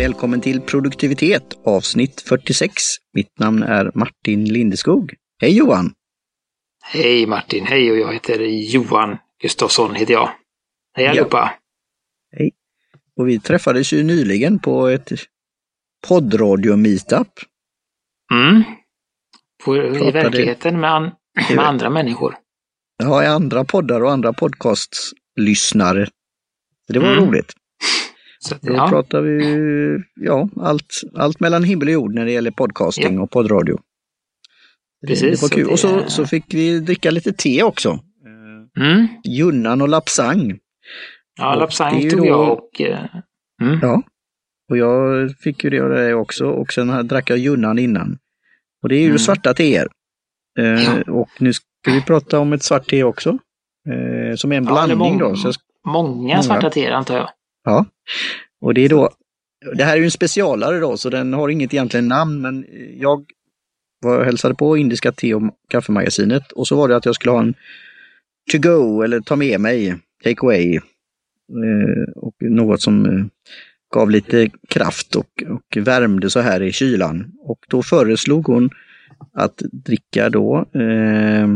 Välkommen till produktivitet avsnitt 46. Mitt namn är Martin Lindeskog. Hej Johan! Hej Martin, hej och jag heter Johan Gustafsson heter jag. Hej allihopa! Hej! Och vi träffades ju nyligen på ett poddradio-meetup. Mm. På, I verkligheten med, an, med andra människor. Ja, i andra poddar och andra podcastlyssnare. Det var mm. roligt. Så, Då ja. pratar vi ja, allt, allt mellan himmel och jord när det gäller podcasting ja. och poddradio. Precis. Det var kul. Det... Och så, så fick vi dricka lite te också. Mm. Junnan och Lapsang. Ja, Lapsang tog då... jag och... Eh, mm. Ja. Och jag fick ju det av dig också och sen drack jag Junnan innan. Och det är ju mm. svarta teer. Eh, ja. Och nu ska vi prata om ett svart te också. Eh, som är en blandning ja, då. Så många, många svarta teer antar jag. Ja, och det är då, det här är ju en specialare då, så den har inget egentligen namn, men jag var och hälsade på Indiska te och kaffemagasinet och så var det att jag skulle ha en to go eller ta med mig, take away. Eh, och något som eh, gav lite kraft och, och värmde så här i kylan. Och då föreslog hon att dricka då, eh,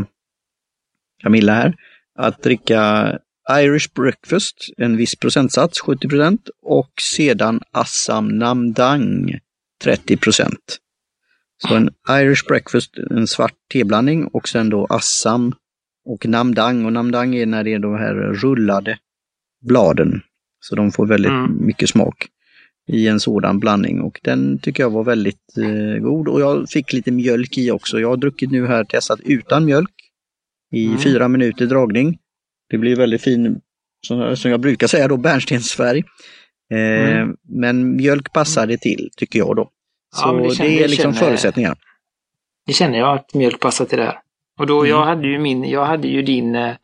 Camilla här, att dricka Irish Breakfast, en viss procentsats, 70% och sedan Assam Namdang, 30% Så en Irish Breakfast, en svart teblandning och sen då Assam och Namdang. Och Namdang är när det är de här rullade bladen. Så de får väldigt mm. mycket smak i en sådan blandning och den tycker jag var väldigt eh, god. Och jag fick lite mjölk i också. Jag har druckit nu här, testat utan mjölk i mm. fyra minuter dragning. Det blir väldigt fin, som, som jag brukar säga då, bärnstensfärg. Eh, mm. Men mjölk passar det till, tycker jag då. Så ja, det, känner, det, är liksom känner, förutsättningarna. Det känner jag att mjölk passar till det. Och då, mm. jag hade ju min, jag hade ju din, eh,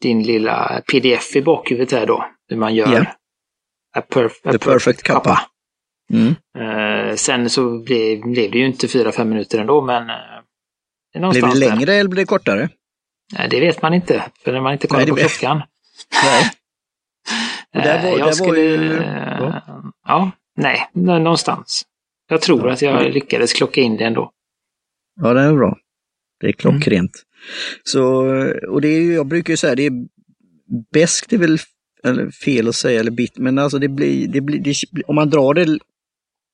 din lilla pdf i bakhuvudet här då, hur man gör yeah. a, perf a, perfect, perfect kappa. Mm. Eh, sen så blev, blev det ju inte fyra fem minuter ändå, men eh, Blev det längre där. eller blev det kortare? Nej, det vet man inte, för när man inte kollar nej, på klockan. Nej. där var, jag där skulle, ju... ja. ja, nej, någonstans. Jag tror ja. att jag lyckades klocka in det ändå. Ja, det är bra. Det är klockrent. Mm. Så, och det är ju, jag brukar ju säga, det är bäst är väl eller fel att säga, eller bit, men alltså det blir, det blir det, om man drar det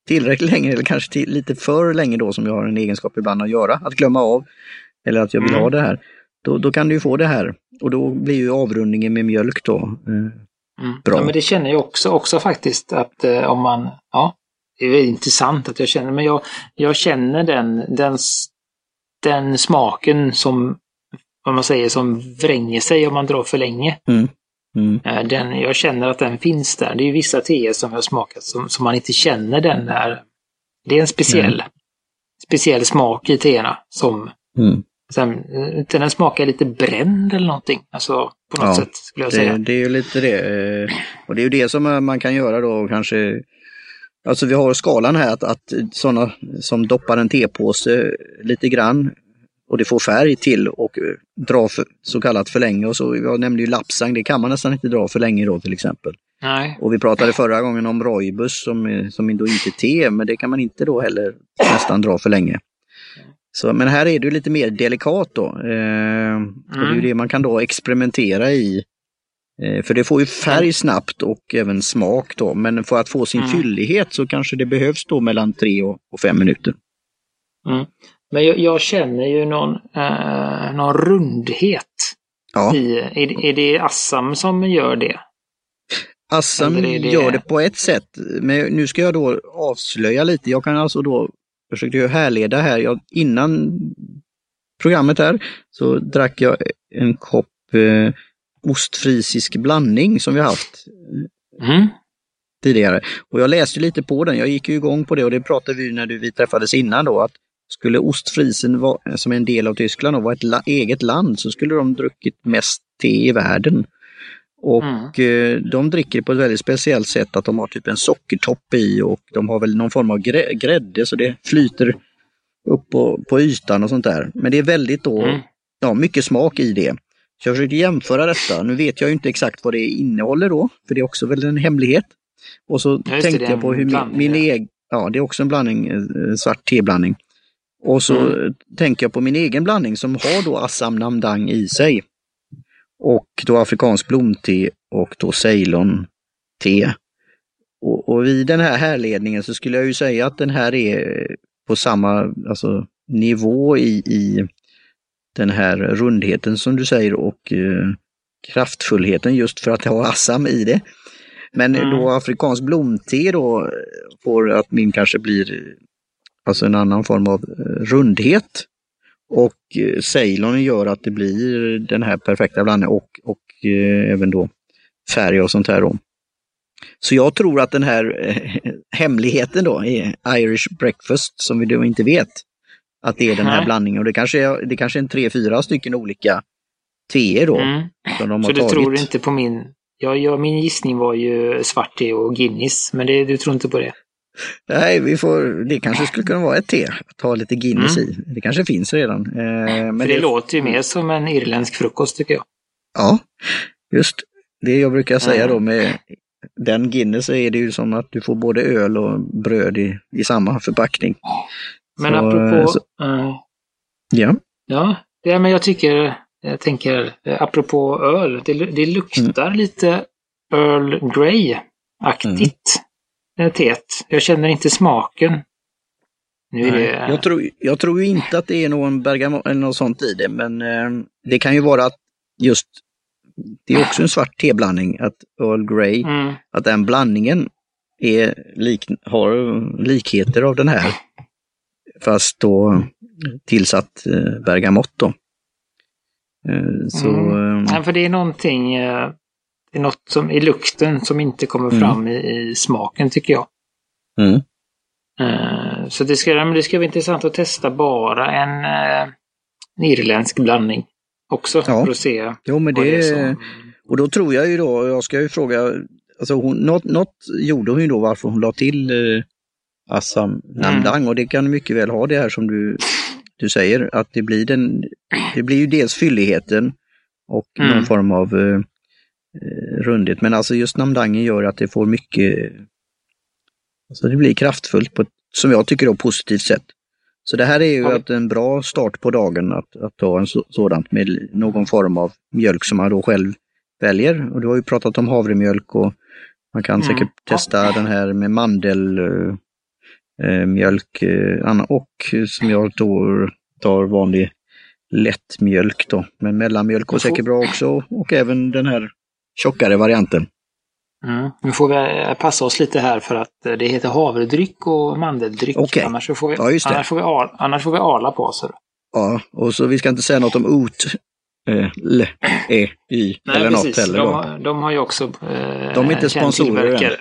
tillräckligt länge, eller kanske till, lite för länge då, som jag har en egenskap ibland att göra, att glömma av, eller att jag vill mm. ha det här, då, då kan du få det här. Och då blir ju avrundningen med mjölk då eh, mm. bra. Ja, men det känner jag också, också faktiskt att eh, om man, ja, det är intressant att jag känner, men jag, jag känner den, den, den smaken som, vad man säger, som vränger sig om man drar för länge. Mm. Mm. Eh, den, jag känner att den finns där. Det är ju vissa teer som jag har smakat som, som man inte känner den där. Det är en speciell, mm. speciell smak i teerna som, mm. Sen, den smakar lite bränd eller någonting. Alltså på något ja, sätt skulle jag det, säga. Det är ju lite det. Eh, och det är ju det som man kan göra då kanske. Alltså vi har skalan här att, att sådana som doppar en tepåse lite grann och det får färg till och dra för, så kallat för länge. Och så, jag nämnde ju lapsang, det kan man nästan inte dra för länge då till exempel. Nej. Och vi pratade förra gången om rojbus som, som då inte är te, men det kan man inte då heller nästan dra för länge. Så, men här är det lite mer delikat då. Eh, mm. och det är ju det man kan då experimentera i. Eh, för det får ju färg snabbt och även smak då. Men för att få sin mm. fyllighet så kanske det behövs då mellan tre och, och fem minuter. Mm. Men jag, jag, känner ju någon, eh, någon rundhet. Ja. I, är, är det Assam som gör det? Assam det... gör det på ett sätt, men nu ska jag då avslöja lite. Jag kan alltså då försökte jag härleda här. Jag, innan programmet här så drack jag en kopp eh, ostfrisisk blandning som vi haft mm. tidigare. Och jag läste lite på den, jag gick ju igång på det och det pratade vi när vi träffades innan då att skulle ostfrisen vara, som är en del av Tyskland och vara ett la, eget land så skulle de druckit mest te i världen. Och mm. Eh, de dricker på ett väldigt speciellt sätt att de har typ en sockertopp i och de har väl någon form av grädde så det flyter upp på, på ytan och sånt där. Men det är väldigt då, mm. ja mycket smak i det. Så jag försökte jämföra detta. Nu vet jag inte exakt vad det innehåller då, för det är också väl en hemlighet. Och så Ja, tänkte jag på hur min, blandning, min ja. egen, ja det är också en blandning, eh, svart teblandning. Och så Mm. tänker jag på min egen blandning som har då Assam Namdang i sig. Och då afrikansk blomte och då Ceylon-te. Och, och vid den här härledningen så skulle jag ju säga att den här är på samma alltså, nivå i, i den här rundheten som du säger och eh, kraftfullheten just för att ha Assam i det. Men Mm. då afrikansk blomte då får att min kanske blir alltså en annan form av eh, rundhet. Och eh, Ceylon gör att det blir den här perfekta blandningen och, och eh, även då färg och sånt här. Då. Så jag tror att den här eh, hemligheten då är Irish breakfast som vi då inte vet. Att det är den här blandningen och det kanske är, det kanske är en tre, fyra stycken olika teer då Mm. som de har Så du tagit. tror inte på min... Ja, ja, min gissning var ju svart te och Guinness, men det, du tror inte på det? Nej, vi får, det kanske skulle kunna vara ett te att ha lite Guinness i. Det kanske finns redan. Eh, men Mm. För det, låter ju mer som en irländsk frukost tycker jag. Ja, just det jag brukar säga Ja. då med den Guinness är det ju som att du får både öl och bröd i, i samma förpackning. Men Så, apropå... så- eh, Ja, ja, ja, men jag tycker... Jag tänker, eh, apropå öl, det, det luktar Mm. lite Earl Grey-aktigt. Mm. Teet. Jag känner inte smaken. Nu är det... jag, tror, jag tror ju inte att det är någon bergamott eller något sånt i det, men eh, det kan ju vara att just, det är också en svart teblandning, att Earl Grey, Mm. att den blandningen är lik, har likheter av den här, fast då tillsatt eh, bergamott då. Eh, så, Mm. eh, Nej, för det är någonting... Det är något som, i lukten som inte kommer Mm. fram i, i smaken tycker jag. mm. Eh, Så det ska, men det ska bli intressant att testa bara en, en irländsk blandning också. Ja. För att se Jo, men det det, som... och då tror jag ju då, jag ska ju fråga, alltså hon, något, något gjorde hon ju då varför hon la till eh, Assam Namdang och det kan mycket väl ha det här som du, du säger, att det blir, den, det blir ju dels fylligheten och Mm. någon form av eh, eh, rundhet, men alltså just Namdangen gör att det får mycket, alltså det blir kraftfullt på ett, som jag tycker, då, positivt sätt. Så det här är ju Ja. att en bra start på dagen att, att ta en så, sådant med någon form av mjölk som man då själv väljer. Och du har ju pratat om havremjölk och man kan Mm. säkert Ja. testa den här med mandelmjölk eh, eh, anna- och som jag då tar vanlig lättmjölk då. Men mellanmjölk går säkert bra också och även den här tjockare varianten. Mm. Nu får vi eh, passa oss lite här för att eh, det heter havredryck och mandeldryck. Okej. Annars, får vi, Ja, just det. annars, får vi al, annars får vi ala på oss. Ja, och så vi ska inte säga något om ot, eh, l, e, y eller något heller. De, har- de har ju också eh, De är inte sponsorer än. tillverkare.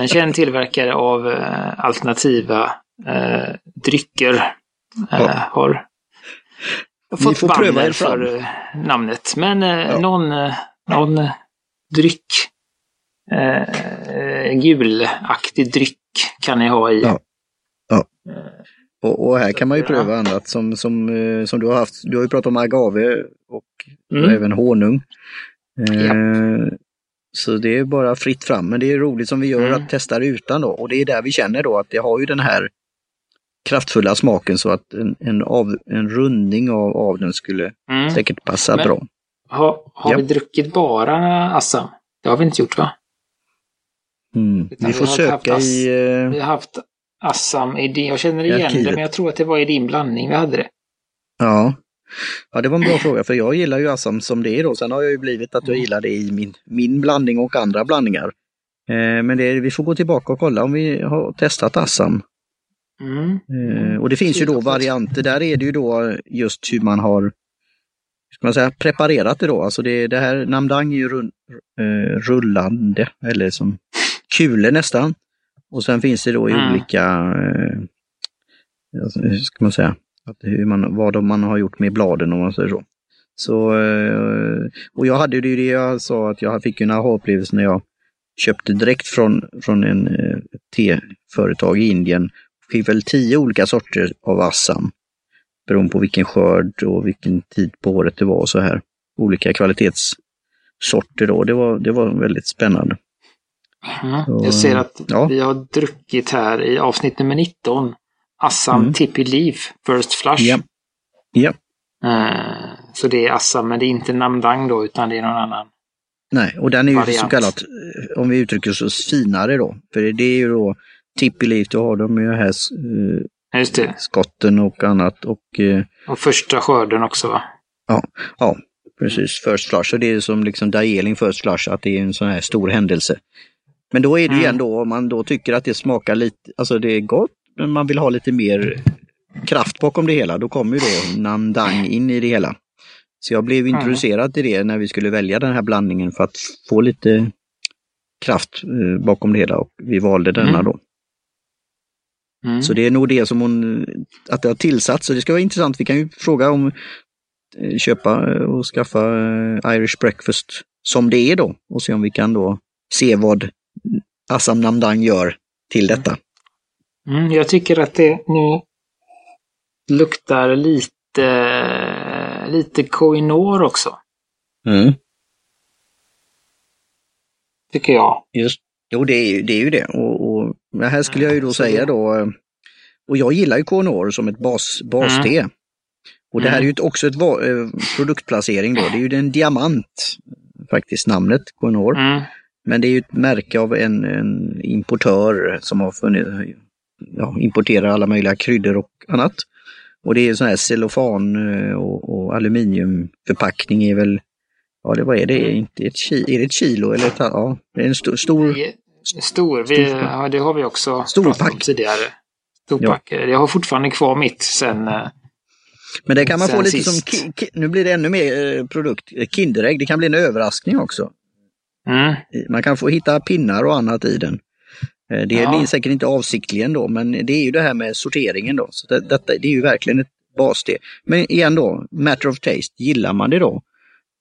En känd tillverkare av eh, alternativa eh, drycker Ja. har Ni fått får pröva banner er fram. för namnet. Men Ja. någon, någon eh, dryck, eh, eh, gulaktig dryck kan ni ha i. Ja. Och, och här kan man ju Ja. pröva annat som, som, eh, som du har haft. Du har ju pratat om agave och Mm. även honung. Eh, Så det är bara fritt fram. Men det är roligt som vi gör Mm. att testa det utan då. Och det är där vi känner då att det har ju den här kraftfulla smaken så att en, en, av, en rundning av, av den skulle Mm. säkert passa Men- bra. Ha, har Ja. vi druckit bara Assam? Det har vi inte gjort va? Mm. Vi vi får haft söka i... eh, Vi har haft Assam i din, jag känner igen det, men jag tror att det var i din blandning vi hade det. Ja. ja, det var en bra fråga för jag gillar ju Assam som det är då. Sen har jag ju blivit att jag gillar det i min, min blandning och andra blandningar. Eh, men det, vi får gå tillbaka och kolla om vi har testat Assam. Mm. Eh, och det finns ju då varianter, där är det ju då just hur man har ska man säga, preparerat det då. Alltså det, det här Namdang är ju run, eh, rullande, eller som kulor nästan. Och sen finns det då i Mm. olika, eh, alltså, hur ska man säga, att hur man, vad man har gjort med bladen om man säger så. så eh, och jag hade ju det jag sa att jag fick en aha-upplevelse när jag köpte direkt från, från en eh, teföretag i Indien. Fick väl tio olika sorter av Assam. Beroende på vilken skörd och vilken tid på året det var och så här. Olika kvalitetssorter då. Det var, det var väldigt spännande. Mm. Jag ser att ja. vi har druckit här i avsnitt nummer 19. Assam mm. Tippy Leaf First Flush. Ja. ja. Uh, så det är Assam, men det är inte Namdang då, utan det är någon annan. Nej, och den är variant. ju så kallat, eh, om vi uttrycker oss finare då. För det är ju då Tippy Leaf, då har de ju här uh, Just det. skotten och annat. Och, uh, och första skörden också va? Ja, ja precis. First Flush. Och det är som liksom Daeling First Flush, att det är en sån här stor händelse. Men då är det ju mm. ändå, om man då tycker att det smakar lite, alltså det är gott, men man vill ha lite mer kraft bakom det hela, då kommer ju då Namdang in i det hela. Så jag blev introducerad till det när vi skulle välja den här blandningen för att få lite kraft eh, bakom det hela och vi valde denna mm. då. Mm. Så det är nog det som hon, att det har tillsatts. Så det ska vara intressant. Vi kan ju fråga om eh, köpa och skaffa eh, Irish breakfast som det är då och se om vi kan då se vad Assam Namdang gör till detta. Mm, jag tycker att det nu luktar lite, lite Koinor också. Mm. Tycker jag. Just, jo, det är ju det. Är ju det. Och, det här skulle jag ju då mm, säga då, och jag gillar ju Koinor som ett bas, baste. Mm. Och det här är ju också ett eh, produktplacering då, det är ju en diamant, faktiskt namnet Koinor. Mm. Men det är ju ett märke av en, en importör som har funnit, ja, importerar alla möjliga kryddor och annat. Och det är sån här cellofan eh, och, och aluminiumförpackning är väl, ja det vad är det, inte ett, är det ett kilo eller ett, ja, det är en stor... Stor, stor vi, ja, det har vi också pratat om tidigare. Storpack. Ja. Jag har fortfarande kvar mitt sen eh, men det kan man få lite sist. som, nu blir det ännu mer eh, produkt, Kinderägg, det kan bli en överraskning också. Mm. Man kan få hitta pinnar och annat i den. Eh, det ja. blir säkert inte avsiktligen då, men det är ju det här med sorteringen då. Så det, detta, det är ju verkligen ett bassteg. Men igen då, matter of taste, gillar man det då?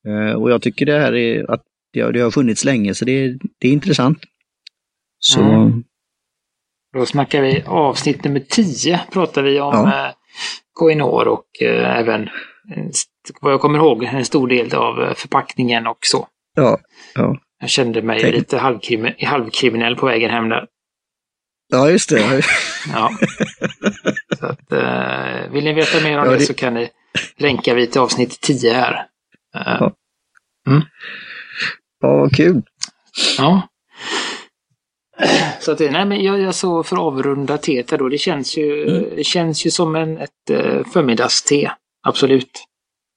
Eh, och jag tycker det här är att det har, det har funnits länge, så det, det är intressant. Så... Mm. Då snackar vi avsnitt nummer 10, pratar vi om ja. eh, Koinor och eh, även, vad jag kommer ihåg, en stor del av eh, förpackningen och så. Ja, ja. Jag kände mig Tänk. lite halvkrim halvkriminell på vägen hem där. Ja, just det. ja. Så att, vill ni veta mer om ja, det... det så kan ni länka vi till avsnitt 10 här. Ja. Mm. ja, kul. Ja. Så att, nej, men jag, jag så för att avrunda teet då, det känns ju, mm. det känns ju som en, ett uh, förmiddagste. Absolut.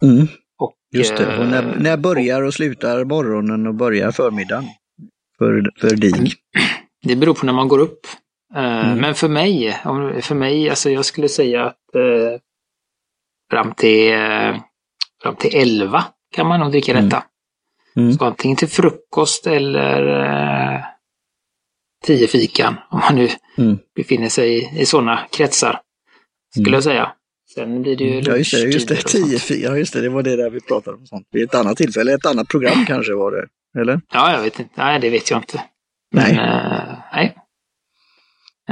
Mm. Och, Just det, och när, när börjar och slutar morgonen och börjar förmiddagen? För, för dig? Det beror på när man går upp. Eh, mm. Men för mig, för mig, alltså jag skulle säga att eh, fram till, eh, fram till 11 kan man nog dricka mm. detta. Mm. Så antingen till frukost eller eh, tio fikan, om man nu mm. befinner sig i, i sådana kretsar. Skulle mm. jag säga. Sen blir det ju Ja just det, just det, tio fika, just det, det var det där vi pratade om. Sånt. Vid ett annat tillfälle, ett annat program kanske var det, eller? Ja, jag vet inte. Nej, det vet jag inte. Men, nej. Uh, nej.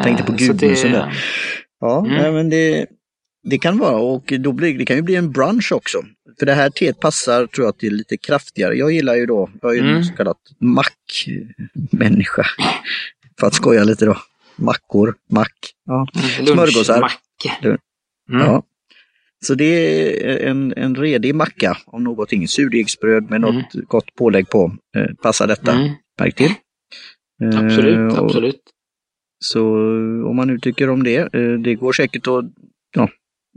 Tänkte på gudmusen där. Ja, mm. nej, men det, det kan vara och då blir, det kan ju bli en brunch också. För det här teet passar tror jag till lite kraftigare. Jag gillar ju då, jag är ju mm. en så kallad mackmänniska. För att skoja lite då. Mackor, mack. Ja. Mm, Smörgåsar. Mm. Ja. Så det är en, en redig macka om någonting. Surdegsbröd med något mm. gott pålägg på. Eh, passar detta. Mm. Märk till. Absolut, eh, absolut. Så om man nu tycker om det, eh, det går säkert att, ja,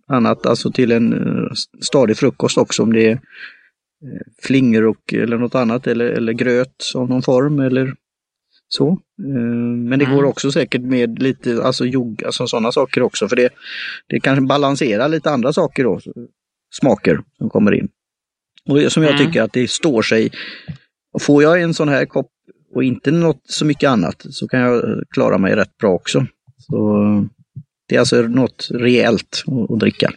annat, alltså till en eh, stadig frukost också om det är eh, flingor och, eller något annat eller, eller gröt av någon form eller så. Men det går mm. också säkert med lite, alltså jord, alltså sådana saker också för det, det kan balansera lite andra saker då, smaker som kommer in. Och som jag mm. tycker att det står sig. Får jag en sån här kopp och inte något så mycket annat så kan jag klara mig rätt bra också. Så Det är alltså något rejält att, dricka.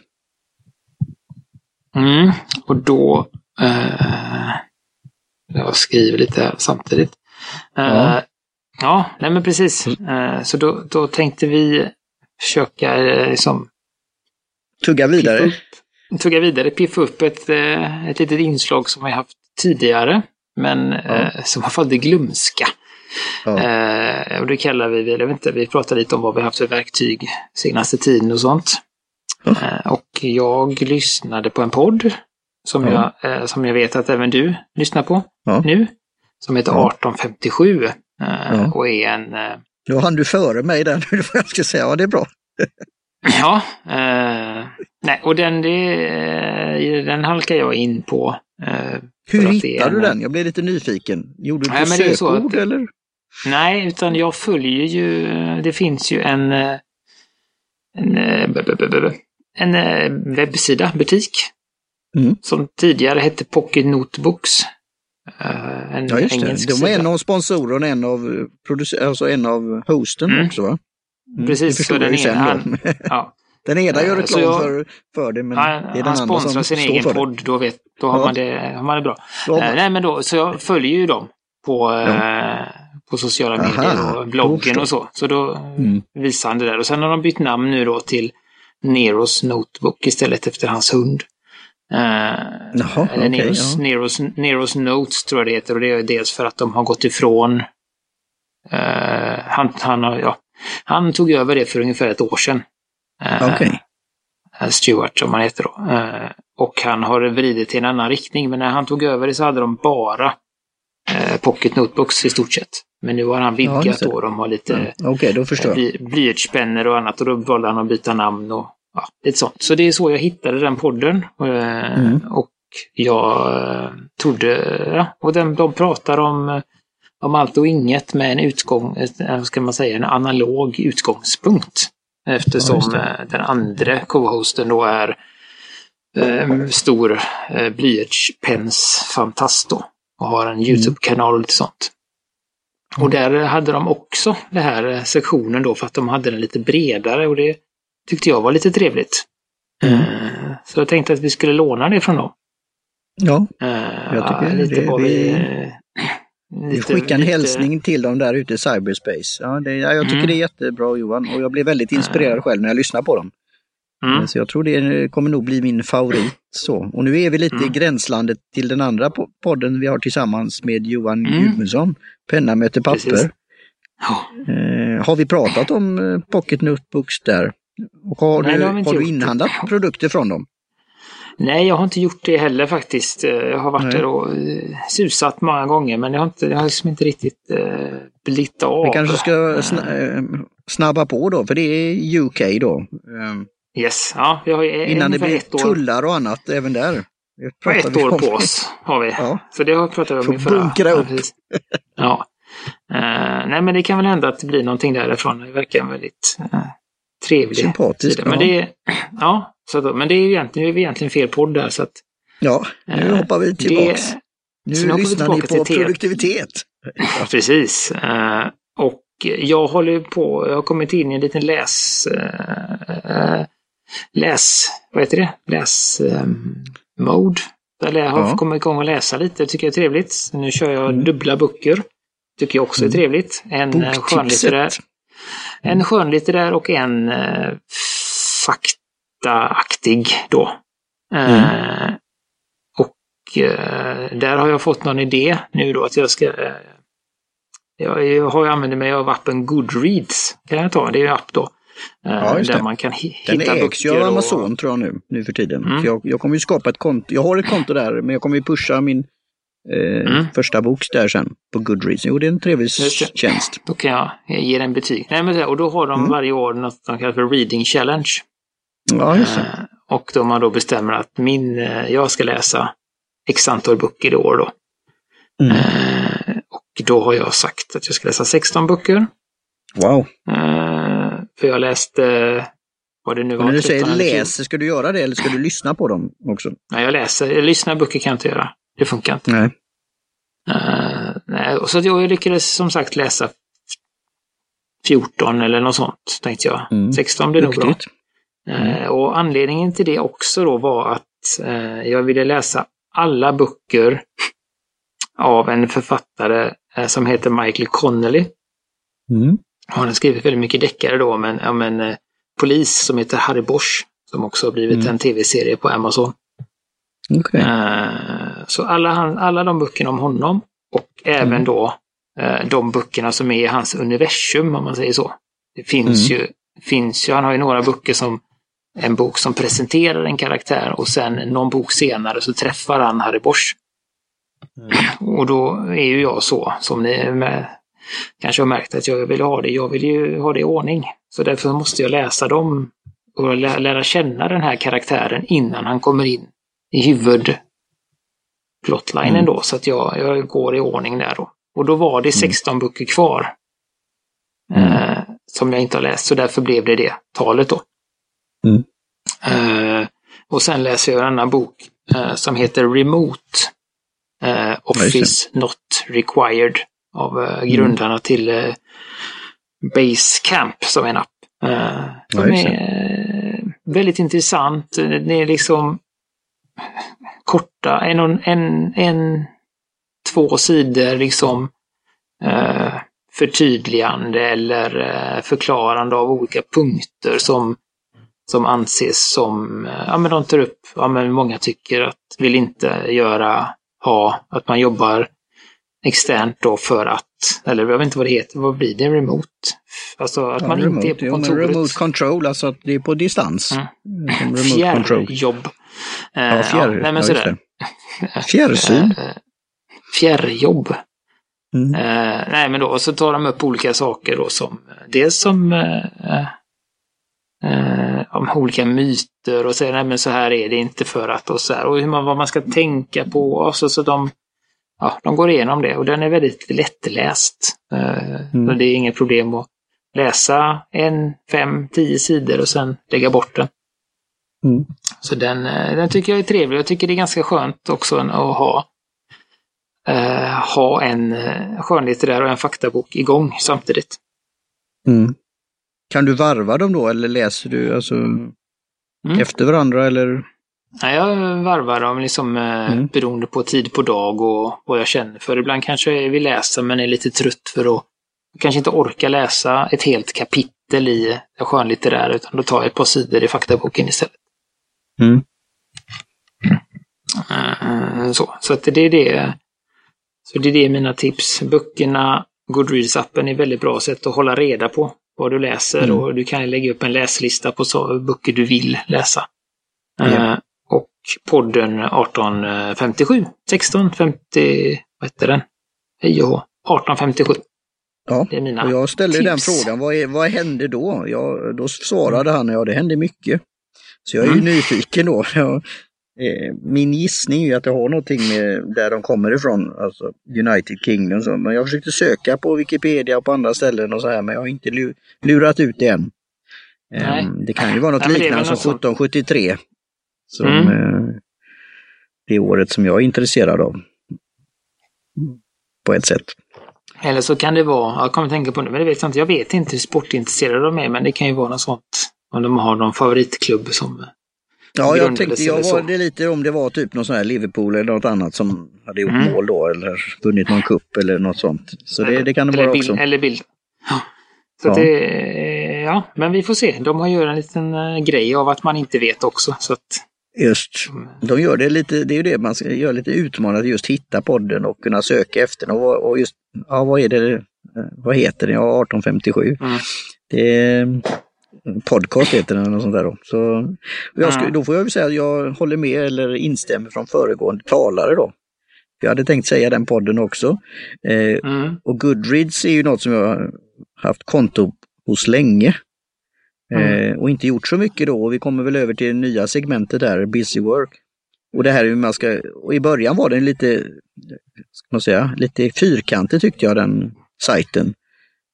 Mm, och då... Eh, jag skriver lite samtidigt. Eh, ja. Ja, nej men precis. Eh, så då, då tänkte vi försöka eh, liksom... Tugga vidare. Upp, tugga vidare, piffa upp ett, eh, ett litet inslag som vi haft tidigare men ja. eh, som har fallit i glömska. Ja. Eh, och det kallar vi, vet inte, vi pratar lite om vad vi haft för verktyg senaste tiden och sånt. Ja. Eh, och jag lyssnade på en podd som, Ja. jag, som jag vet att även du lyssnar på nu. Som heter Ja. 1857 eh, Ja. och är en eh, Då hann du före mig där nu, jag ska säga. Ja, det är bra. Ja, eh, nej, och den, det, eh, den halkar jag in på. Eh, Hur hittade du en- den? Jag blev lite nyfiken. Gjorde du Nej, att- sökord eller? Nej, utan jag följer ju, det finns ju en, eh, en, eh, en eh, webbsida, butik, Mm. som tidigare hette Pocket Notebooks. Eh, En Ja, just det. engelsk De var en av sponsorerna och en av, alltså en av hosten Mm. också va? Mm, Precis, det så den ena- då. Ja, Den ena gör Eh, reklam jag- för, för det, men han, det är den han andra sponsrar som sin egen det. podd, då, vet, då har, Ja. man det, har man det bra. Eh, man- nej, men då, så jag följer ju dem på, eh, på sociala Aha, medier och bloggen och så. Så då Mm. visar han det där. Och sen har de bytt namn nu då till Neros Notebook istället efter hans hund. Eh, Jaha, eller okej, Neros, ja. Neros, Neros Notes tror jag det heter. Och det är dels för att de har gått ifrån eh, han, han, ja, han tog över det för ungefär ett år sedan. Okej. eh, Stewart som han heter då. Eh, Och han har vridit i en annan riktning. Men när han tog över det så hade de bara Pocket Notebooks i stort sett. Men nu har han Ja, vidgat det. då. De har lite Ja, jag. bly, blyertspennor och annat. Och då valde han att byta namn och ja, lite sånt. Så det är så jag hittade den podden. Eh, Mm. Och jag eh, trodde, ja, och den, de pratar om, eh, om allt och inget med en utgång, vad ska man säga, en analog utgångspunkt. Ja, Eftersom eh, den andra co-hosten då är eh, stor eh, blyertspensfantast då. Och har en YouTube-kanal och lite sånt. Och där hade de också den här sektionen då för att de hade den lite bredare och det tyckte jag var lite trevligt. Mm. Eh, Så jag tänkte att vi skulle låna det från dem. Ja, Eh, Jag tycker lite det- vi- vi... vi skickar en lite- hälsning till dem där ute i cyberspace. Ja, det, ja, jag tycker Mm. det är jättebra Johan och jag blev väldigt inspirerad själv när jag lyssnar på dem. Mm. Så jag tror det kommer nog bli min favorit. Så. Och nu är vi lite i Mm. gränslandet till den andra po- podden vi har tillsammans med Johan Mm. Gudmundsson. Penna möter papper. Ja. Eh, har vi pratat om eh, Pocket Notebooks där? Och har Nej, du, det har vi du inhandlat produkter från dem? Nej, jag har inte gjort det heller faktiskt. Jag har varit Nej. där och eh, susat många gånger men jag har, inte, jag har liksom inte riktigt eh, blivit av. Vi kanske ska Eh, eh, snabba på då, för det är UK då. Eh, Yes, ja, vi har Innan det blir tullar och annat även där. Det pratar ett vi år om. på oss. Har vi. Ja. Så det har pratat vi om Får i förra. bunkra upp. Ja. Eh, nej, men det kan väl hända att det blir någonting därifrån. Det verkar väldigt uh, trevlig Sympatiskt. sida. Men ja. det, ja, så då, men det är ju egentligen, är egentligen fel podd där. Så att, ja, nu eh, hoppar vi tillbaks. Det, nu lyssnar ni på produktivitet. Precis. Eh, och jag håller på, jag har kommit in i en liten läs... eh, läs... Vad heter det? Läs... Um, mode. Där jag har Ja. kommit igång och läsa lite. Det tycker jag är trevligt. Nu kör jag Mm. dubbla böcker. Tycker jag också är Mm. trevligt. En eh, skönlitterär. En skönlitterär och en eh, faktaaktig då. Eh, och eh, där har jag fått någon idé nu då att jag ska eh, jag, jag har använt mig av appen Goodreads. Kan jag ta? Det är en app då. eh, Ja, där det. man kan hi- Den hitta ägs ju av. Amazon tror jag nu, nu för tiden. Mm. Jag, jag kommer ju skapa ett konto. Jag har ett konto där, men jag kommer ju pusha min eh, Mm. första bok där sen på Goodreads. Jo, det är en trevlig tjänst. Då kan jag ge den betyg. Nej, men, och då har de Mm. varje år något de kallar för Reading Challenge. Ja, just det. Eh, och då man då bestämmer att min, eh, jag ska läsa x antal böcker i år då. Mm. Eh, och då har jag sagt att jag ska läsa 16 böcker. Wow. Eh, för jag läste, vad det nu var, Men när du 13 säger eller 14. läser, ska du göra det eller ska du lyssna på dem också? Nej, jag läser. Jag lyssnar böcker kan jag inte göra. Det funkar inte. Nej. Eh, nej, och så att jag lyckades som sagt läsa 14 eller något sånt, tänkte jag. Mm. 16 blir nog bra. Duktigt. Eh, och anledningen till det också då var att eh, jag ville läsa alla böcker av en författare som heter Michael Connelly. Mm. Han har skrivit väldigt mycket deckare då om en, om en polis som heter Harry Bosch. Som också har blivit Mm. en tv-serie på Amazon. Okej. Så alla, han, alla de böckerna om honom och även Mm. då eh, de böckerna som är i hans universum, om man säger så. Det finns Mm. ju, finns ju, han har ju några böcker som en bok som presenterar en karaktär och sen någon bok senare så träffar han Harry Bosch. Och då är ju jag så, som ni med, kanske har märkt att jag vill ha det. Jag vill ju ha det i ordning. Så därför måste jag läsa dem och lä lära känna den här karaktären innan han kommer in i huvudplotlinen Mm. då. Så att jag, jag går i ordning där då. Och då var det 16 böcker kvar. Mm. Eh, som jag inte har läst, så därför blev det det talet då. Mm. Eh, och sen läser jag en annan bok eh, som heter Remote. Eh, Office Not Required. Av eh, grundarna till eh, Basecamp som är en app. Det. är väldigt intressant. Det är liksom korta, en, en, en två sidor liksom eh, förtydligande eller eh, förklarande av olika punkter som, som anses som, eh, ja men de tar upp, ja men många tycker att vill inte göra, ha, att man jobbar externt då för att, eller jag vet inte vad det heter, vad blir det, remote? Alltså att Ja, man remote, inte är på kontoret. remote control, alltså att det är på distans. Mm. Som remote control. Fjärrjobb. Eh, Ja, fjärr, nej, ja, det. Fjärrsyn. Eh, Fjärrjobb. Mm. Eh, nej, men då och så tar de upp olika saker då som dels som eh, eh, om olika myter och säger nej men så här är det inte för att och så här och hur man, vad man ska tänka på och så, så de ja, de går igenom det och den är väldigt lättläst. Eh, Mm. så det är inget problem att läsa en, fem, tio sidor och sen lägga bort den. Mm. Så den, eh, den tycker jag är trevlig. Jag tycker det är ganska skönt också att ha, eh, ha en eh, skönlitterär och en faktabok igång samtidigt. Mm. Kan du varva dem då eller läser du alltså Mm. efter varandra eller? Nej, jag varvar dem liksom Mm. beroende på tid på dag och vad jag känner för. Ibland kanske jag vill läsa men är lite trött för att kanske inte orka läsa ett helt kapitel i det skönlitterära utan då tar jag ett par sidor i faktaboken istället. Mm. Eh, Så, så att det är det. Så det är det mina tips. Böckerna, Goodreads-appen är väldigt bra sätt att hålla reda på vad du läser Mm. och du kan lägga upp en läslista på så, böcker du vill läsa. Eh, Ja. och podden 1857, 1650, vad heter den? Hej och hå. 1857. Ja, Det är mina och jag ställde ju den tips. frågan, vad, är, vad hände då? Ja, då svarade han, ja det hände mycket. Så jag är ju Mm. nyfiken då. Eh, min gissning är ju att det har någonting med där de kommer ifrån, alltså United Kingdom. Så, men jag försökte söka på Wikipedia och på andra ställen och så här, men jag har inte lu- lurat ut det än. Nej. Ehm, det kan ju vara något Nej, liknande som något sånt. 1773. Som Mm. eh, det året som jag är intresserad av. På ett sätt. Eller så kan det vara, jag kommer tänka på det, men det vet jag inte. Jag vet inte hur sportintresserade de är, men det kan ju vara något sånt. Om de har någon favoritklubb som... Ja, jag tänkte, jag var det lite om det var typ någon sån här Liverpool eller något annat som hade gjort Mm. mål då eller vunnit någon kupp eller något sånt. Så det, det kan det eller vara bild, också. Eller bild. Ja. Så Ja. Det, ja, men vi får se. De har ju en liten eh, grej av att man inte vet också. Så att, Just. Mm. De gör det lite, det är ju det man ska göra lite utmanande, just hitta podden och kunna söka efter den. Och, och just, ja vad är det, eh, vad heter den? Ja, 1857. Mm. Det podcast heter den och sånt där då. Så, jag skulle. Då får jag väl säga att jag håller med eller instämmer från föregående talare då. Jag hade tänkt säga den podden också. Eh, mm, Och Goodreads är ju något som jag har haft konto hos länge. Mm. Eh, och inte gjort så mycket då. Och vi kommer väl över till det nya segmentet där, Busy Work. Och det här är hur man ska, och i början var den lite, ska man säga, lite fyrkantig tyckte jag den sajten.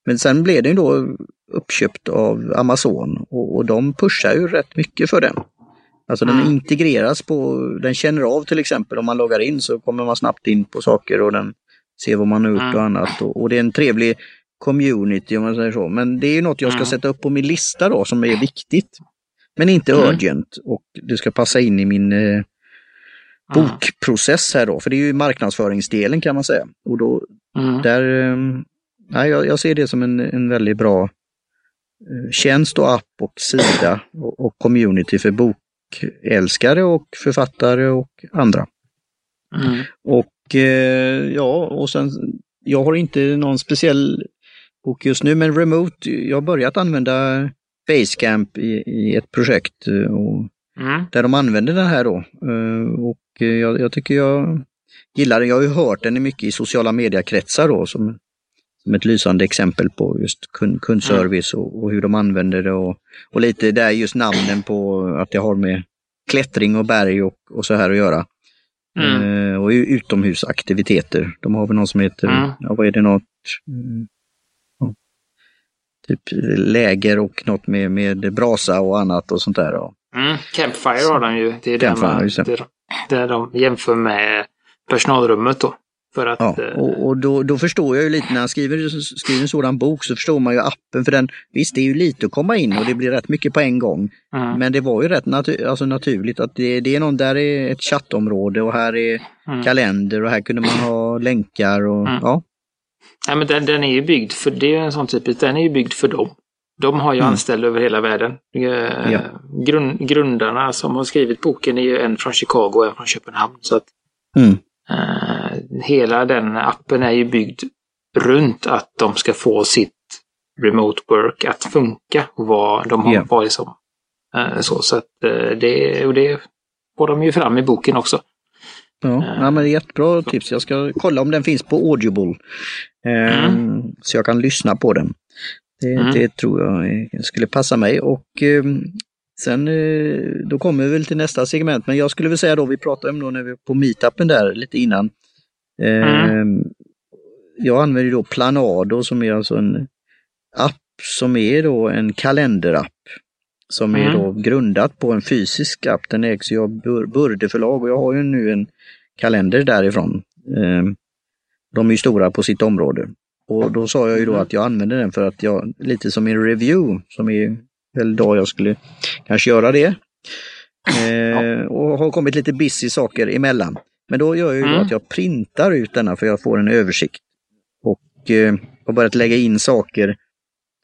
Men sen blev den då uppköpt av Amazon och, och de pushar ju rätt mycket för den. Alltså den Mm. integreras på, den känner av till exempel om man loggar in så kommer man snabbt in på saker och den ser vad man har gjort Mm. och annat. Och, och det är en trevlig community om man säger så. Men det är ju något jag ska Mm. sätta upp på min lista då som är viktigt. Men inte Mm. urgent och det ska passa in i min eh, mm, bokprocess här då. För det är ju marknadsföringsdelen kan man säga. Och då, mm, där, eh, nej, jag, jag ser det som en, en väldigt bra tjänst och app och sida och, och community för bokälskare och författare och andra. mm, Och eh, ja, och sen jag har inte någon speciell bok just nu, men Remote, jag har börjat använda Basecamp i, i ett projekt eh, och, mm. där de använder den här då. Eh, och jag, jag, tycker jag gillar den. Jag har ju hört den mycket i sociala mediekretsar då som, som ett lysande exempel på just kund, kundservice mm. och, och, hur de använder det och, och lite där just namnen på att det har med klättring och berg och, och så här att göra. Mm. Uh, och utomhusaktiviteter. De har väl någon som heter, mm. ja, vad är det något? Uh, typ läger och något med, med brasa och annat och sånt där. Mm. Campfire har de ju. Det är där, man, där de jämför med personalrummet då. För att, ja, eh, och, och då, då, förstår jag ju lite när han skriver, skriver en sådan bok så förstår man ju appen för den, visst det är ju lite att komma in och det blir rätt mycket på en gång. Mm. Men det var ju rätt natu alltså naturligt att det, det, är någon, där är ett chattområde och här är mm. kalender och här kunde man ha länkar och mm. ja. Ja, men den, den är ju byggd för, det är en sån typisk, den är ju byggd för dem. De har ju mm. anställda över hela världen. Eh, ja. Grund, grundarna som har skrivit boken är ju en från Chicago och en från Köpenhamn. Så att, mm. Uh, hela den appen är ju byggd runt att de ska få sitt remote work att funka och vad de har yeah. varit som. Uh, så så att, uh, det, och det får de ju fram i boken också. Ja, uh, ja men det är jättebra tips. Jag ska kolla om den finns på Audible. Mm. Så jag kan lyssna på den. Det, mm. det, tror jag skulle passa mig. Och ehm, sen eh, då kommer vi väl till nästa segment. Men jag skulle väl säga då, vi pratade om då när vi var på meetupen där lite innan. Mm. Ehm, jag använder då Planado som är alltså en app som är då en kalenderapp. Som är då grundat på en fysisk app. Den ägs ju av Burde förlag och jag har ju nu en kalender därifrån. Ehm, de är ju stora på sitt område. Och då sa jag ju då mm. att jag använder den för att jag, lite som en review, som är väl då jag skulle kanske göra det. Eh, och har kommit lite busy saker emellan. Men då gör jag ju mm. att jag printar ut denna för jag får en översikt. Och eh, har börjat lägga in saker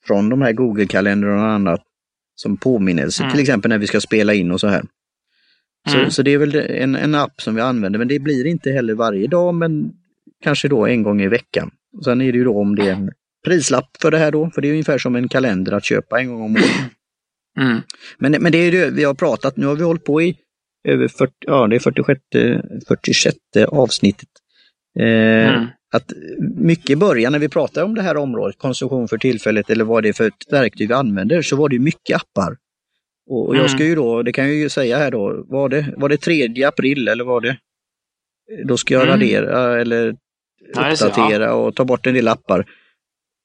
från de här Google-kalendrarna och annat som påminnelse, mm. till exempel när vi ska spela in och så här. Så, mm. så det är väl en, en app som vi använder, men det blir inte heller varje dag, men kanske då en gång i veckan. Sen är det ju då om det är en prislapp för det här då, för det är ungefär som en kalender att köpa en gång om året. Mm. Men, men det är det vi har pratat, nu har vi hållit på i över 40, ja det är 46, 46 avsnittet. Eh, mm. Att mycket i början när vi pratade om det här området, konsumtion för tillfället eller vad det är för ett verktyg vi använder, så var det mycket appar. Och, och jag ska mm. ju då, det kan jag ju säga här då, var det, var det 3 april eller var det? Då ska jag mm. radera eller uppdatera och ta bort en del appar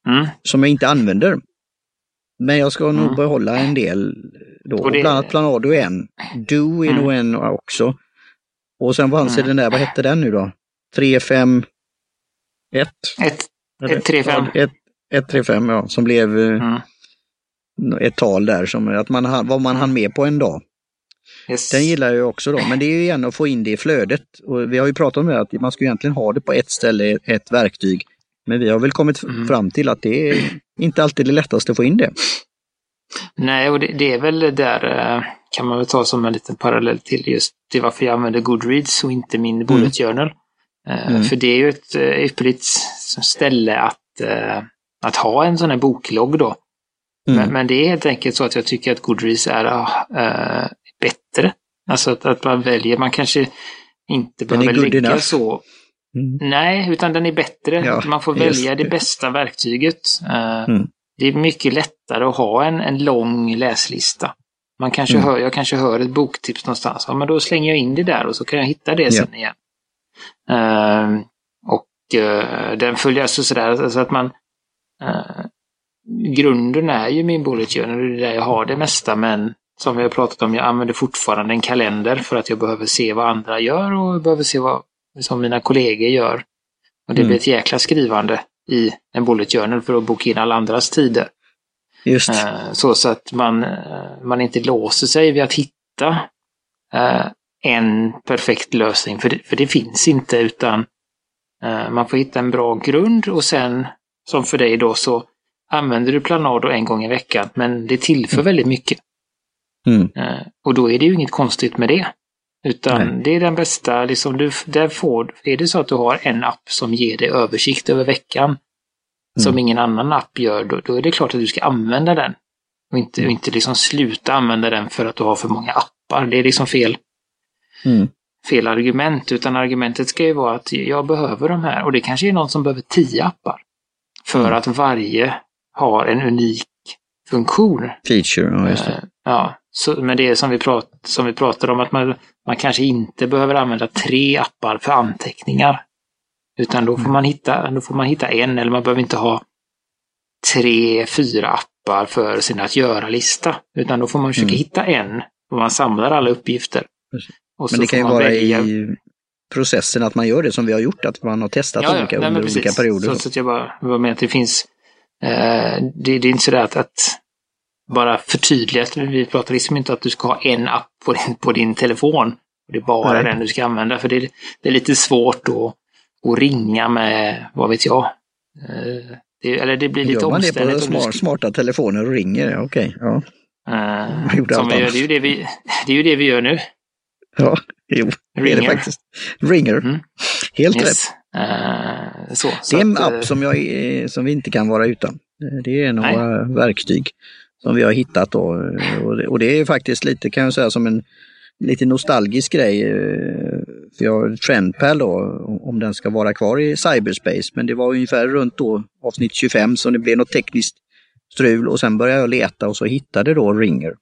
mm. som jag inte använder. Men jag ska nog mm. behålla en del då. Och det... Bland annat Planado är en. Do är mm. nog en också. Och sen vad anser mm. den där, vad hette den nu då? 351? 135. 135 ja, som blev eh, mm. ett tal där som att man, vad man hann med på en dag. Yes. Den gillar jag också då, men det är ju igen att få in det i flödet. Och vi har ju pratat om det, att man ska egentligen ha det på ett ställe, ett verktyg. Men vi har väl kommit mm. fram till att det är inte alltid det lättaste att få in det. Nej, och det, det, är väl där eh, kan man väl ta som en liten parallell till just det varför jag använder Goodreads och inte min Bullet mm. Journal. Eh, mm. För det är ju ett eh, ypperligt ställe att, att ha en sån här boklogg då. Mm. Men, men, det är helt enkelt så att jag tycker att Goodreads är äh, bättre. Alltså att, att man väljer, man kanske inte behöver lägga så. Mm. Nej, utan den är bättre. Ja, man får välja det bästa verktyget. Uh, mm. Det är mycket lättare att ha en, en lång läslista. Man kanske mm. hör, jag kanske hör ett boktips någonstans. Ja, men då slänger jag in det där och så kan jag hitta det ja. sen igen. Uh, och uh, den följer alltså sådär så att man grunden är ju min bullet journal, det är där jag har det mesta, men som vi har pratat om, jag använder fortfarande en kalender för att jag behöver se vad andra gör och behöver se vad som mina kollegor gör. Och det mm. blir ett jäkla skrivande i en bullet journal för att boka in alla andras tider. Just. Eh, så, så att man, eh, man inte låser sig vid att hitta eh, en perfekt lösning, för det, för det finns inte, utan man får hitta en bra grund och sen, som för dig då, så använder du Planado en gång i veckan, men det tillför mm. väldigt mycket. Mm. Och då är det ju inget konstigt med det. Utan Nej. det är den bästa, liksom du, där får, är det så att du har en app som ger dig översikt över veckan, som ingen annan app gör, då, då är det klart att du ska använda den. Och inte, och inte liksom sluta använda den för att du har för många appar. Det är liksom fel, Mm. fel argument, utan argumentet ska ju vara att jag behöver de här. Och det kanske är någon som behöver tio appar. För Mm. att varje har en unik funktion. Feature, ja just det. Eh, Ja, så, men det är som vi, prat, som vi pratade om, att man, man kanske inte behöver använda tre appar för anteckningar. Utan då får, man hitta, då får man hitta en, eller man behöver inte ha tre, fyra appar för sin att göra-lista. Utan då får man försöka Mm. hitta en, och man samlar alla uppgifter. Men det kan ju vara välja- i processen att man gör det som vi har gjort, att man har testat Ja, ja. olika Nej, under olika perioder. Så, så att jag bara var med att det finns, eh, det, det är inte sådär att, att bara förtydliga, vi pratar liksom inte att du ska ha en app på din, på din telefon. Och det är bara Nej. den du ska använda, för det, det är lite svårt att, att ringa med, vad vet jag. Eh, det, eller det blir lite Gör man det på omständigt. smart, ska- smarta telefoner och ringer? Ja, Okej, ja. gjorde som vi gör, det, är ju det, vi, det är ju det vi gör nu. ja. Jo, det är det Ringer. faktiskt. Ringer. Mm. Helt rätt. Yes. Eh, så, så Det är en att, app som, jag, är- som vi inte kan vara utan. Det är av våra verktyg som vi har hittat då. Och det, är faktiskt lite, kan jag säga, som en lite nostalgisk grej. För jag Trendpal då, om den ska vara kvar i cyberspace. Men det var ungefär runt då avsnitt 25 som det blev något tekniskt strul och sen började jag leta och så hittade då Ringer.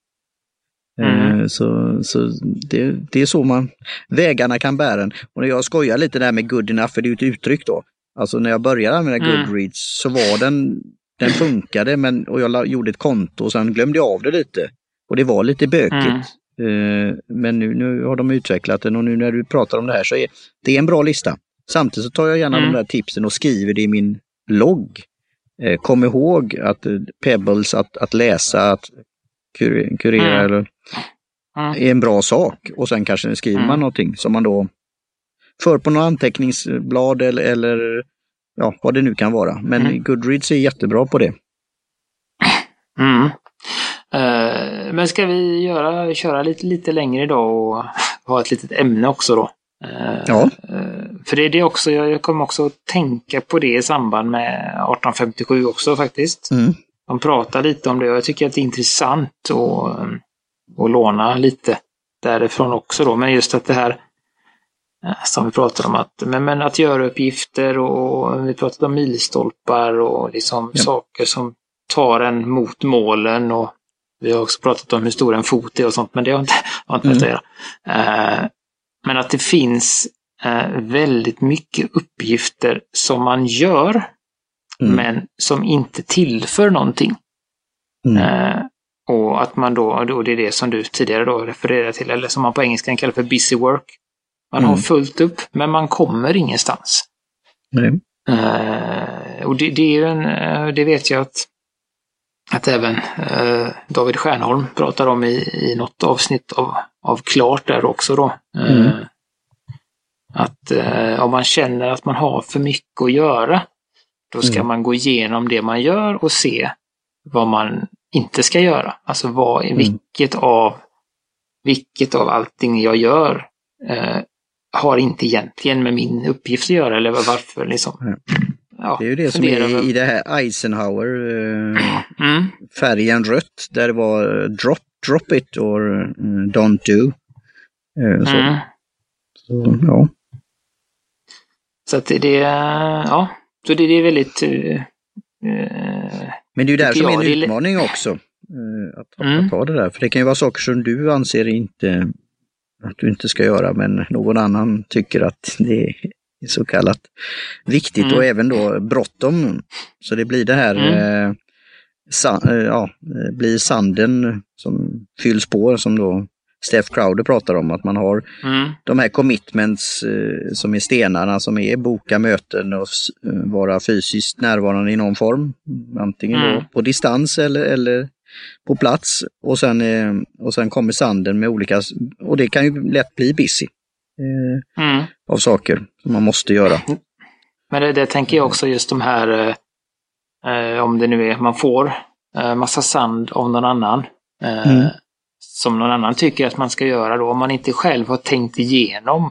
Mm. Eh, Så, så det, det är så man, vägarna kan bära en. Och när jag skojar lite där med good enough, för det är ju ett uttryck då. Alltså när jag började använda Mm. Goodreads så var den, den funkade men, och jag gjorde ett konto och sen glömde jag av det lite. Och det var lite bökigt. Mm. Eh, Men nu, nu har de utvecklat den och nu när du pratar om det här så är det är en bra lista. Samtidigt så tar jag gärna Mm. de där tipsen och skriver det i min logg. Eh, Kom ihåg att eh, Pebbles, att, att läsa, att kur- kurera Mm. eller är en bra sak. Och sen kanske skriver man Mm. någonting som man då för på något anteckningsblad eller, eller ja, vad det nu kan vara. Men Mm. Goodreads är jättebra på det. Mm. Eh, men ska vi göra, köra lite, lite längre idag och ha ett litet ämne också då? Eh, Ja. eh, för det är det också, jag, kommer också att tänka på det i samband med 1857 också faktiskt. Mm. De pratar lite om det och jag tycker att det är intressant att, att låna lite därifrån också då. Men just att det här som vi pratade om, att, men, men att göra uppgifter och vi pratade om milstolpar och liksom Ja. saker som tar en mot målen och vi har också pratat om hur stor en fot är och sånt, men det har inte, har inte med Mm. att göra. Eh, Men att det finns eh, väldigt mycket uppgifter som man gör, Mm. men som inte tillför någonting. Mm. Eh, och att man då, och det är det som du tidigare då refererade till, eller som man på engelska kallar för busy work. Man har Mm. fullt upp, men man kommer ingenstans. Nej. Eh, och det, det är en, eh, det vet jag att, att även eh, David Stjernholm pratar om i, i något avsnitt av, av Klart där också då. Mm. Att om man känner att man har för mycket att göra, då ska Mm. man gå igenom det man gör och se vad man inte ska göra. Alltså vad, Mm. vilket av vilket av allting jag gör har inte egentligen med min uppgift att göra eller varför liksom. Ja, Det är ju det som är i det här Eisenhower, eh, Mm. färgen rött, där det var eh, drop, drop it or eh, don't do. Så, Mm. så, ja. Så att det, ja, så det, det är väldigt eh, Men det är ju där som är en utmaning också. eh, Att, Mm. att ta det där. För det kan ju vara saker som du anser inte att du inte ska göra, men någon annan tycker att det är så kallat viktigt Mm. och även då bråttom. Så det blir det här, Mm. eh, sa, eh, ja, blir sanden som fylls på som då Steph Crowder pratar om, att man har mm, de här commitments eh, som är stenarna som är boka möten och vara fysiskt närvarande i någon form. Antingen Mm. då på distans eller, eller på plats. Och sen, eh, och sen kommer sanden med olika, och det kan ju lätt bli busy eh, mm. av saker som man måste göra. Men det, det tänker jag också just de här, eh, eh, om det nu är, man får eh, massa sand av någon annan. Eh, Mm. som någon annan tycker att man ska göra då. Om man inte själv har tänkt igenom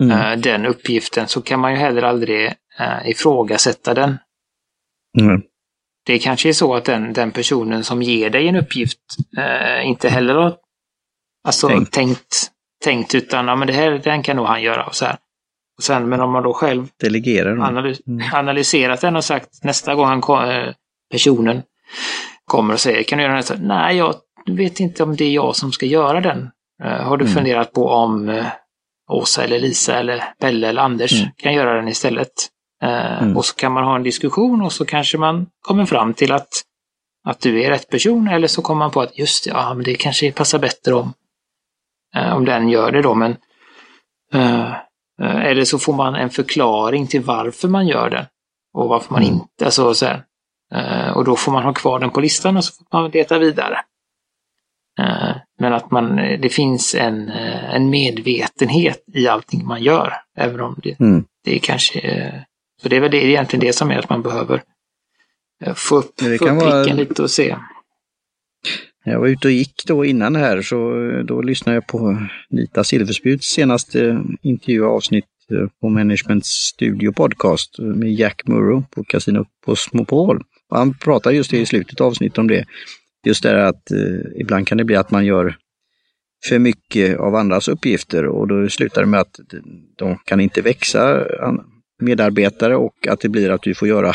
Mm. den uppgiften så kan man ju heller aldrig eh, ifrågasätta den. Mm. Det kanske är så att den, den personen som ger dig en uppgift eh, inte heller har alltså, Tänkt. tänkt. tänkt, utan ja, men det här den kan nog han göra. Och så här. Och sen, men om man då själv Delegerar de. analys Mm. analyserat den och sagt nästa gång han kom, eh, personen kommer och säger kan du göra den Nej, jag vet inte om det är jag som ska göra den. Eh, har du Mm. funderat på om eh, Åsa eller Lisa eller Pelle eller Anders Mm. kan göra den istället? Eh, Mm. Och så kan man ha en diskussion och så kanske man kommer fram till att, att du är rätt person eller så kommer man på att just det, ja, men det kanske passar bättre om, eh, om den gör det då. Men, eh, eller så får man en förklaring till varför man gör den och varför man Mm. inte, alltså så. Eh, och då får man ha kvar den på listan och så får man leta vidare. Men att man, det finns en, en medvetenhet i allting man gör. Även om det, Mm. det är kanske... Så det är väl det, egentligen det som är att man behöver eh, få upp, få upp vara- blicken lite och se. Jag var ute och gick då innan här så eh, då lyssnade jag på Nita Silverspjuts senaste intervjuavsnitt eh, på Management Studio Podcast med Jack Murrow på Casino Cosmopol. Och han pratar just i slutet av avsnittet om det. Just det här att eh, ibland kan det bli att man gör för mycket av andras uppgifter och då slutar det med att de kan inte växa medarbetare och att det blir att du får göra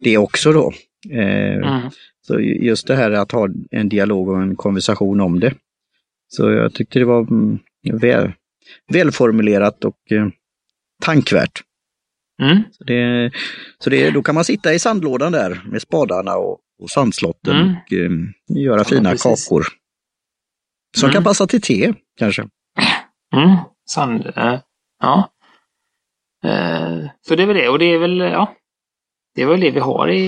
det också då. Eh, Mm. så just det här att ha en dialog och en konversation om det. Så jag tyckte det var mm, väl, välformulerat och eh, tankvärt. Mm. Så, det, så det, då kan man sitta i sandlådan där med spadarna och, och sandslotten Mm. och eh, göra fina precis. kakor. Som Mm. kan passa till te kanske. Mm. Sand, eh, ja. Eh, så det är väl det. Och det är väl, ja. Det är väl det vi har i,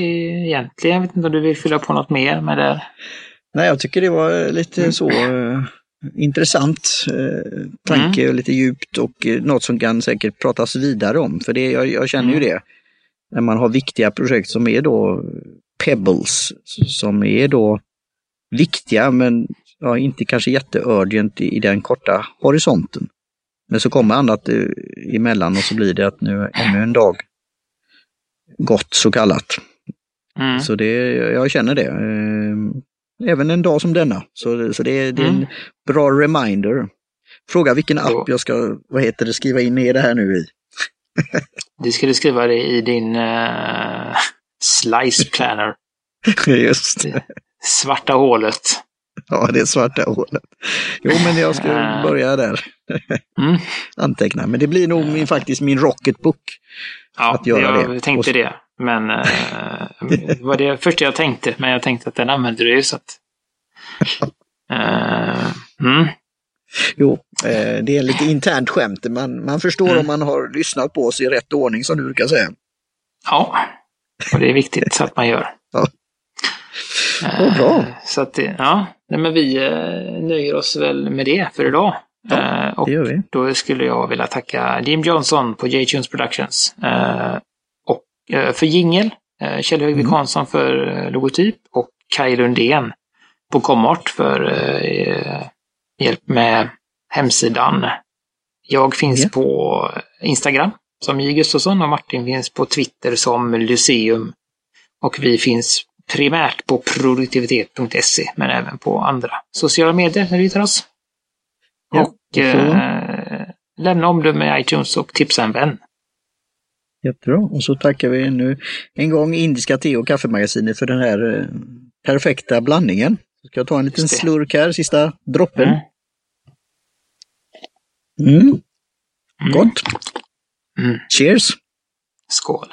egentligen. Jag vet inte om du vill fylla på något mer med det. Nej, jag tycker det var lite Mm. så eh, intressant eh, tanke och lite djupt och eh, något som kan säkert pratas vidare om. För det, jag, jag känner ju Mm. det. När man har viktiga projekt som är då pebbles, som är då viktiga men ja, inte kanske jätteurgent i, i den korta horisonten. Men så kommer annat eh, emellan och så blir det att nu ännu en dag gått så kallat. Mm. Så det, jag känner det. Eh, Även en dag som denna. Så, så det, det är en Mm. bra reminder. Fråga vilken app Så. jag ska, vad heter det, skriva in ner det här nu i. Du skulle skriva det i din eh, slice planner. Just det. Svarta hålet. Ja, det svarta hålet. Jo, men jag ska börja där. Mm. Anteckna. Men det blir nog min, faktiskt min Rocketbook. Ja, Att göra jag det. tänkte Och- det. Men eh, det var det första jag tänkte. Men jag tänkte att den använder du ju så att... Eh, mm. Jo, eh, det är lite internt skämt. Man, man förstår Mm. om man har lyssnat på oss i rätt ordning som du brukar säga. Ja, och det är viktigt så att man gör. Eh, Vad bra. Så att ja, nej, men vi eh, nöjer oss väl med det för idag. Ja, Eh, och då skulle jag vilja tacka Jim Johnson på J-Tunes Productions. Eh, och eh, för jingel, eh, Kjell Högvik Mm. Hansson för eh, logotyp och Kaj Lundén på Comart för eh, hjälp med hemsidan. Jag finns Ja. på Instagram som J Gustafsson och Martin finns på Twitter som Lyceum. Och vi finns primärt på produktivitet.se men även på andra sociala medier när du hittar oss. Ja, och eh, lämna omdöme i iTunes och tipsa en vän. Jättebra. Och så tackar vi ännu en gång Indiska te och kaffemagasinet för den här eh, perfekta blandningen. Ska jag ta en liten slurk här, sista droppen. Mm. Mm. Mm. Gott! Mm. Cheers! Skål!